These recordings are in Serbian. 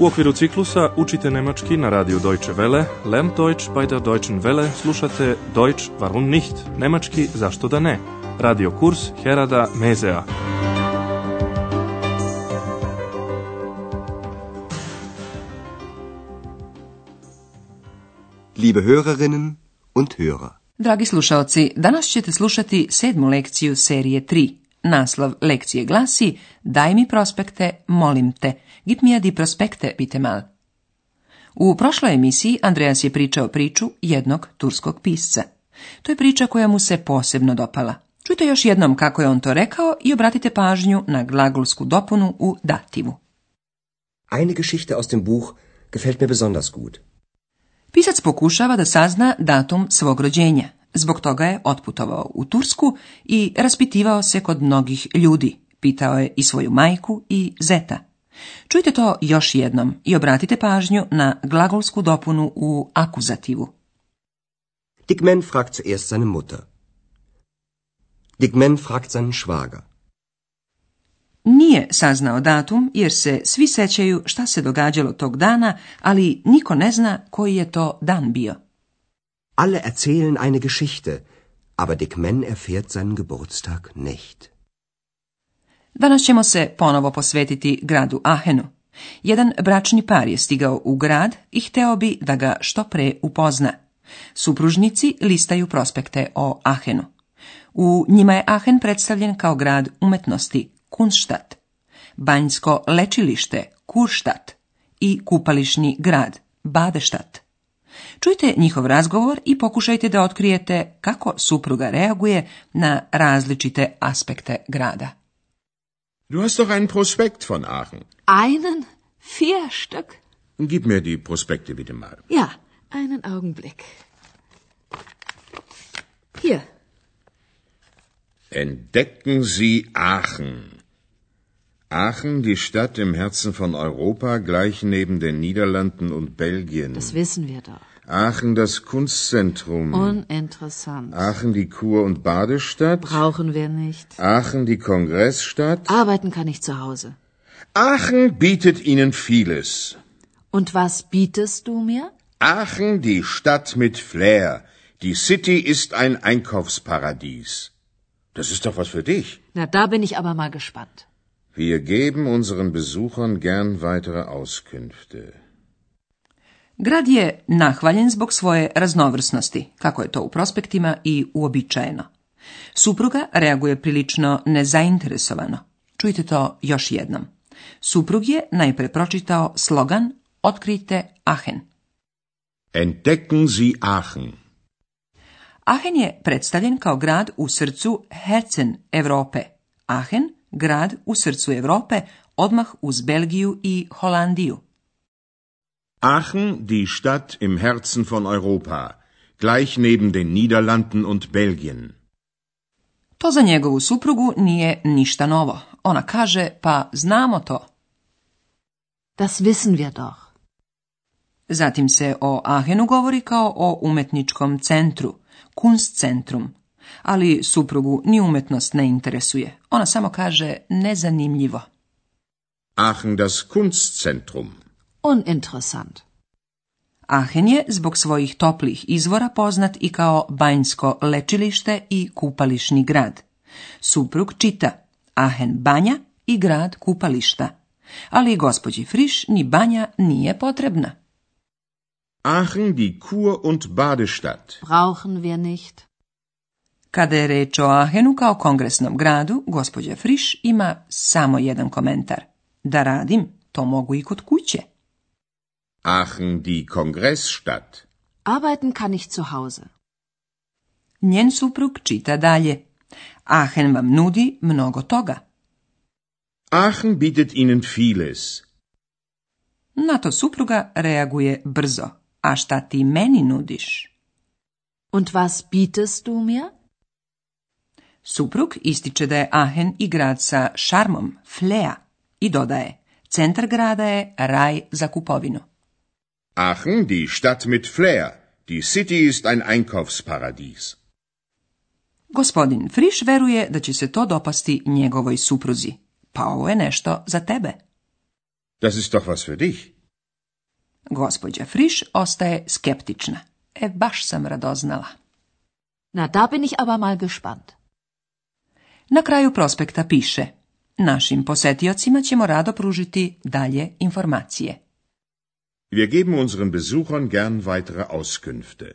U okviru ciklusa učite nemački na radiju Deutsche Welle, Lern Deutsch bei der Deutschen Welle, slušate Deutsch warum nicht, nemački zašto da ne, radio kurs Herada Mezea. Liebe Hörerinnen und Hörer. Dragi slušaoci, danas ćete slušati sedmu lekciju serije 3. Naslov lekcije glasi Daj mi prospekte, molim te. git mi ja di prospekte, bite mal. U prošloj emisiji Andreas je pričao priču jednog turskog pisca. To je priča koja mu se posebno dopala. Čujte još jednom kako je on to rekao i obratite pažnju na glagolsku dopunu u dativu. Eine Geschichte aus dem Buch gefällt mir besonders gut. Pisac pokušava da sazna datum svog rođenja. Zbog toga je otputovao u Tursku i raspitivao se kod mnogih ljudi. Pitao je i svoju majku i zeta. Čujte to još jednom i obratite pažnju na glagolsku dopunu u akuzativu. fragt seine Mutter. fragt seinen Nije saznao datum jer se svi sećaju šta se događalo tog dana, ali niko ne zna koji je to dan bio. Alle erzählen eine Geschichte, aber Dick Men erfährt seinen Geburtstag nicht. Danas ćemo se ponovo posvetiti gradu Ahenu. Jedan bračni par je stigao u grad i hteo bi da ga što pre upozna. Supružnici listaju prospekte o Ahenu. U njima je Ahen predstavljen kao grad umetnosti Kunštat, banjsko lečilište Kurštat i kupališni grad Badeštat. Čujte njihov razgovor i pokušajte da otkrijete kako supruga reaguje na različite aspekte grada. Du hast doch einen Prospekt von Aachen. Einen? Vier Stück? Gib mir die Prospekte bitte mal. Ja, einen Augenblick. Hier. Entdecken Sie Aachen. Aachen, die Stadt im Herzen von Europa, gleich neben den Niederlanden und Belgien. Das wissen wir doch. Aachen, das Kunstzentrum. Uninteressant. Aachen, die Kur- und Badestadt. Brauchen wir nicht. Aachen, die Kongressstadt. Arbeiten kann ich zu Hause. Aachen bietet Ihnen vieles. Und was bietest du mir? Aachen, die Stadt mit Flair. Die City ist ein Einkaufsparadies. Das ist doch was für dich. Na, da bin ich aber mal gespannt. Wir geben unseren Besuchern gern weitere Auskünfte. Grad je nahvaljen zbog svoje raznovrsnosti, kako je to u prospektima i uobičajeno. Supruga reaguje prilično nezainteresovano. Čujte to još jednom. Suprug je najpre pročitao slogan Otkrijte Aachen. Entdecken Sie Aachen. Aachen je predstavljen kao grad u srcu Herzen Europe. Aachen – grad u srcu Europe, odmah uz Belgiju i Holandiju. Aachen, die Stadt im Herzen von Europa, gleich neben den Niederlanden und Belgien. To za njegovu suprugu nije ništa novo. Ona kaže, pa znamo to. Das wissen wir doch. Zatim se o Aachenu govori kao o umetničkom centru, kunstcentrum, ali suprugu ni umetnost ne interesuje. Ona samo kaže nezanimljivo. Aachen das Kunstzentrum. Uninteressant. Aachen je zbog svojih toplih izvora poznat i kao banjsko lečilište i kupališni grad. Suprug čita Aachen banja i grad kupališta. Ali gospođi Friš ni banja nije potrebna. Aachen die Kur und Badestadt. Brauchen wir nicht. Kada je reč o Ahenu kao kongresnom gradu, gospođa Friš ima samo jedan komentar. Da radim, to mogu i kod kuće. Aachen kongres Kongressstadt. Arbeiten kann ich zu Hause. Njen suprug čita dalje. Aachen vam nudi mnogo toga. Aachen bietet ihnen vieles. Na to supruga reaguje brzo. A šta ti meni nudiš? Und was bietest du mir? Suprug ističe da je Ahen i grad sa šarmom, flea i dodaje Centar grada je raj za kupovinu. Aachen, die Stadt mit Flair. Die City ist ein Einkaufsparadies. Gospodin Frisch veruje da će se to dopasti njegovoj supruzi. Pa ovo je nešto za tebe. Das ist doch was für dich. Gospodja Frisch ostaje skeptična. E, baš sam radoznala. Na, da bin ich aber mal gespannt. Na kraju prospekta piše Našim posetiocima ćemo rado pružiti dalje informacije. Wir geben unseren Besuchern gern weitere Auskünfte.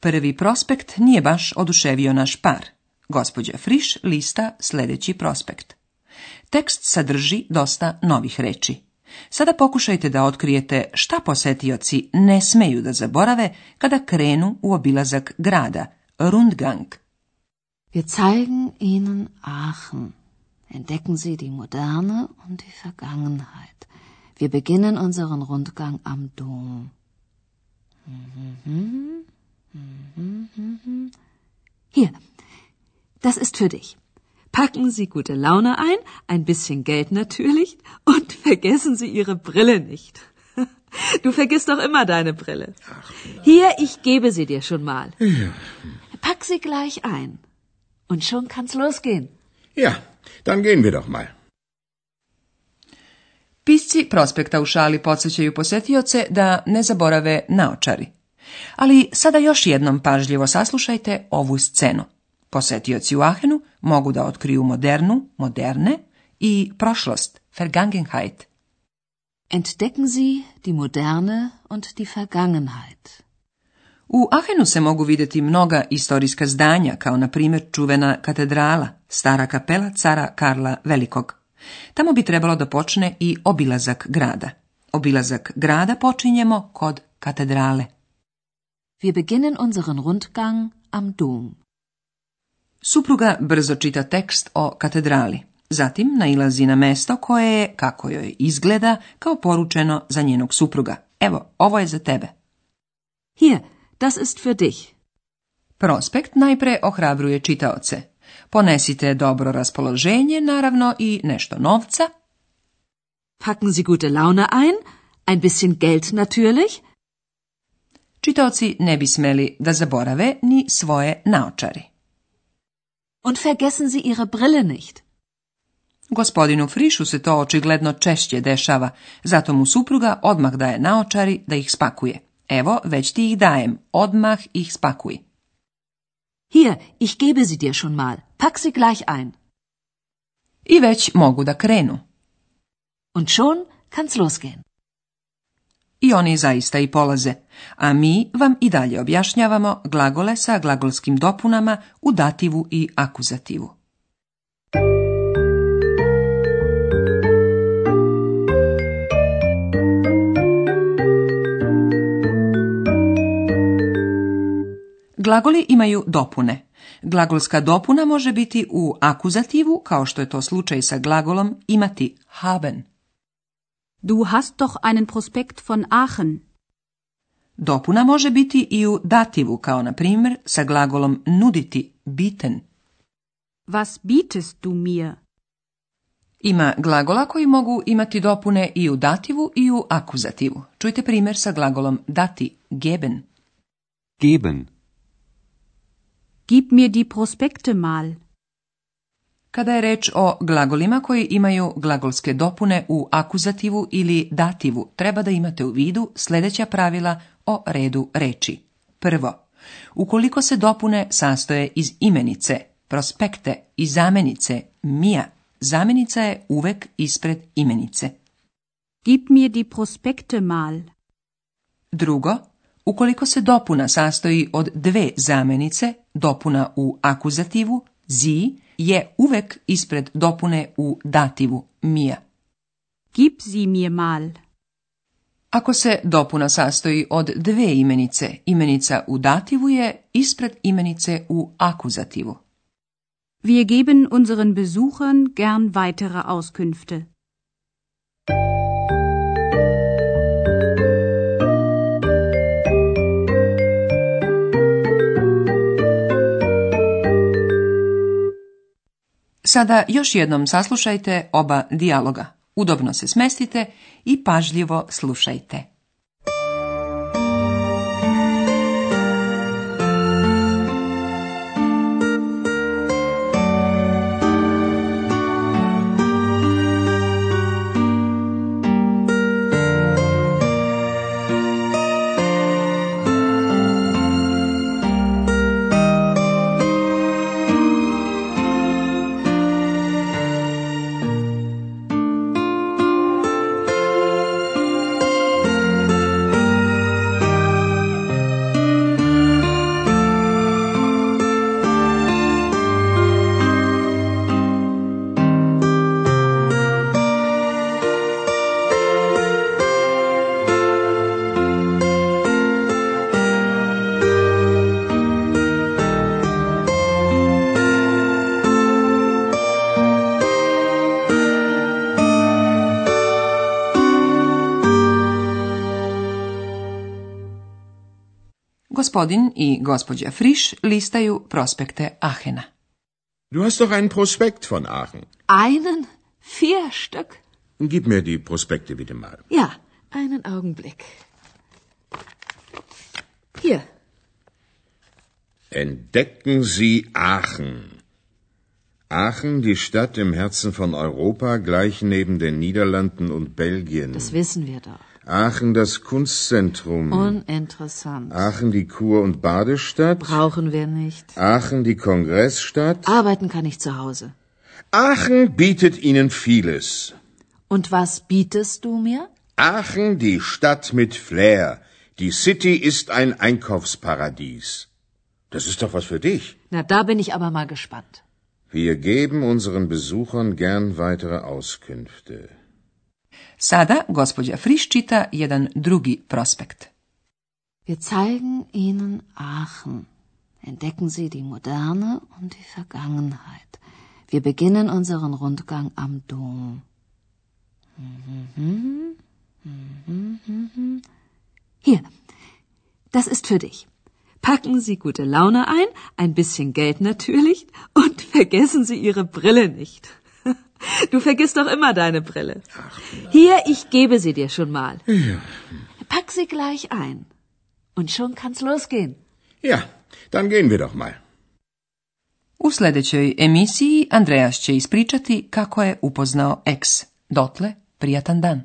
Prvi prospekt nije baš oduševio naš par. Gospođe Friš lista sljedeći prospekt. Tekst sadrži dosta novih reči. Sada pokušajte da otkrijete šta posetioci ne smeju da zaborave kada krenu u obilazak grada, Rundgang, Wir zeigen Ihnen Aachen. Entdecken Sie die Moderne und die Vergangenheit. Wir beginnen unseren Rundgang am Dom. Hier, das ist für dich. Packen Sie gute Laune ein, ein bisschen Geld natürlich und vergessen Sie Ihre Brille nicht. Du vergisst doch immer deine Brille. Hier, ich gebe sie dir schon mal. Pack sie gleich ein. Und schon kann's losgehen. Ja, dann gehen wir doch mal. Pisci prospekta u šali podsjećaju posjetioce da ne zaborave naočari. Ali sada još jednom pažljivo saslušajte ovu scenu. Posjetioci u Ahenu mogu da otkriju modernu, moderne i prošlost, Vergangenheit. Entdecken Sie die Moderne und die Vergangenheit. U Ahenu se mogu vidjeti mnoga istorijska zdanja, kao na primjer čuvena katedrala, stara kapela cara Karla Velikog. Tamo bi trebalo da počne i obilazak grada. Obilazak grada počinjemo kod katedrale. Wir beginnen unseren Rundgang am Dom. Supruga brzo čita tekst o katedrali. Zatim nailazi na mesto koje je, kako joj izgleda, kao poručeno za njenog supruga. Evo, ovo je za tebe. Hier, Das ist für dich. Prospekt najpre ohrabruje čitaoce. Ponesite dobro raspoloženje, naravno i nešto novca. Packen Sie gute Laune ein, ein bisschen Geld natürlich. Čitaoci ne bi smeli da zaborave ni svoje naočari. Und vergessen Sie Ihre Brille nicht. Gospodinu Frišu se to očigledno češće dešava, zato mu supruga odmah daje naočari da ih spakuje. Evo, već ti ih dajem. Odmah ih spakuj. Hier, ich gebe sie dir schon mal. Pack sie gleich ein. I već mogu da krenu. Und schon kann's losgehen. I oni zaista i polaze, a mi vam i dalje objašnjavamo glagole sa glagolskim dopunama u dativu i akuzativu. Glagoli imaju dopune. Glagolska dopuna može biti u akuzativu, kao što je to slučaj sa glagolom imati haben. Du hast doch einen Prospekt von Aachen. Dopuna može biti i u dativu, kao na primjer sa glagolom nuditi, biten. Was bietest du mir? Ima glagola koji mogu imati dopune i u dativu i u akuzativu. Čujte primjer sa glagolom dati, geben. Geben. Gib mir die Prospekte mal. Kada je reč o glagolima koji imaju glagolske dopune u akuzativu ili dativu, treba da imate u vidu sljedeća pravila o redu reči. Prvo, ukoliko se dopune sastoje iz imenice, prospekte i zamenice mia, zamenica je uvek ispred imenice. Gib mir die Prospekte mal. Drugo, Ukoliko se dopuna sastoji od dve zamenice, dopuna u akuzativu zi je uvek ispred dopune u dativu mia. Gib sie mir mal. Ako se dopuna sastoji od dve imenice, imenica u dativu je ispred imenice u akuzativu. Wir geben unseren Besuchern gern weitere Auskünfte. Sada još jednom saslušajte oba dijaloga. Udobno se smestite i pažljivo slušajte. gospodin i gospođa Frisch listaju prospekte Ahena. Du hast doch einen Prospekt von Aachen. Einen? Vier Stück? Gib mir die Prospekte bitte mal. Ja, einen Augenblick. Hier. Entdecken Sie Aachen. Aachen, die Stadt im Herzen von Europa, gleich neben den Niederlanden und Belgien. Das wissen wir doch. Aachen das Kunstzentrum. Uninteressant. Aachen die Kur- und Badestadt. Brauchen wir nicht. Aachen die Kongressstadt. Arbeiten kann ich zu Hause. Aachen bietet Ihnen vieles. Und was bietest du mir? Aachen die Stadt mit Flair. Die City ist ein Einkaufsparadies. Das ist doch was für dich. Na, da bin ich aber mal gespannt. Wir geben unseren Besuchern gern weitere Auskünfte. Sada gospođa Friš čita jedan drugi prospekt. Wir zeigen Ihnen Aachen. Entdecken Sie die Moderne und die Vergangenheit. Wir beginnen unseren Rundgang am Dom. Hier, das ist für dich. Packen Sie gute Laune ein, ein bisschen Geld natürlich und vergessen Sie Ihre Brille nicht. Du vergisst doch immer deine Brille. Hier, ich gebe sie dir schon mal. Pack sie gleich ein. Und schon kann's losgehen. Ja, dann gehen wir doch mal. U sljedećoj emisiji Andreas će ispričati kako je upoznao X. Dotle, prijatan dan.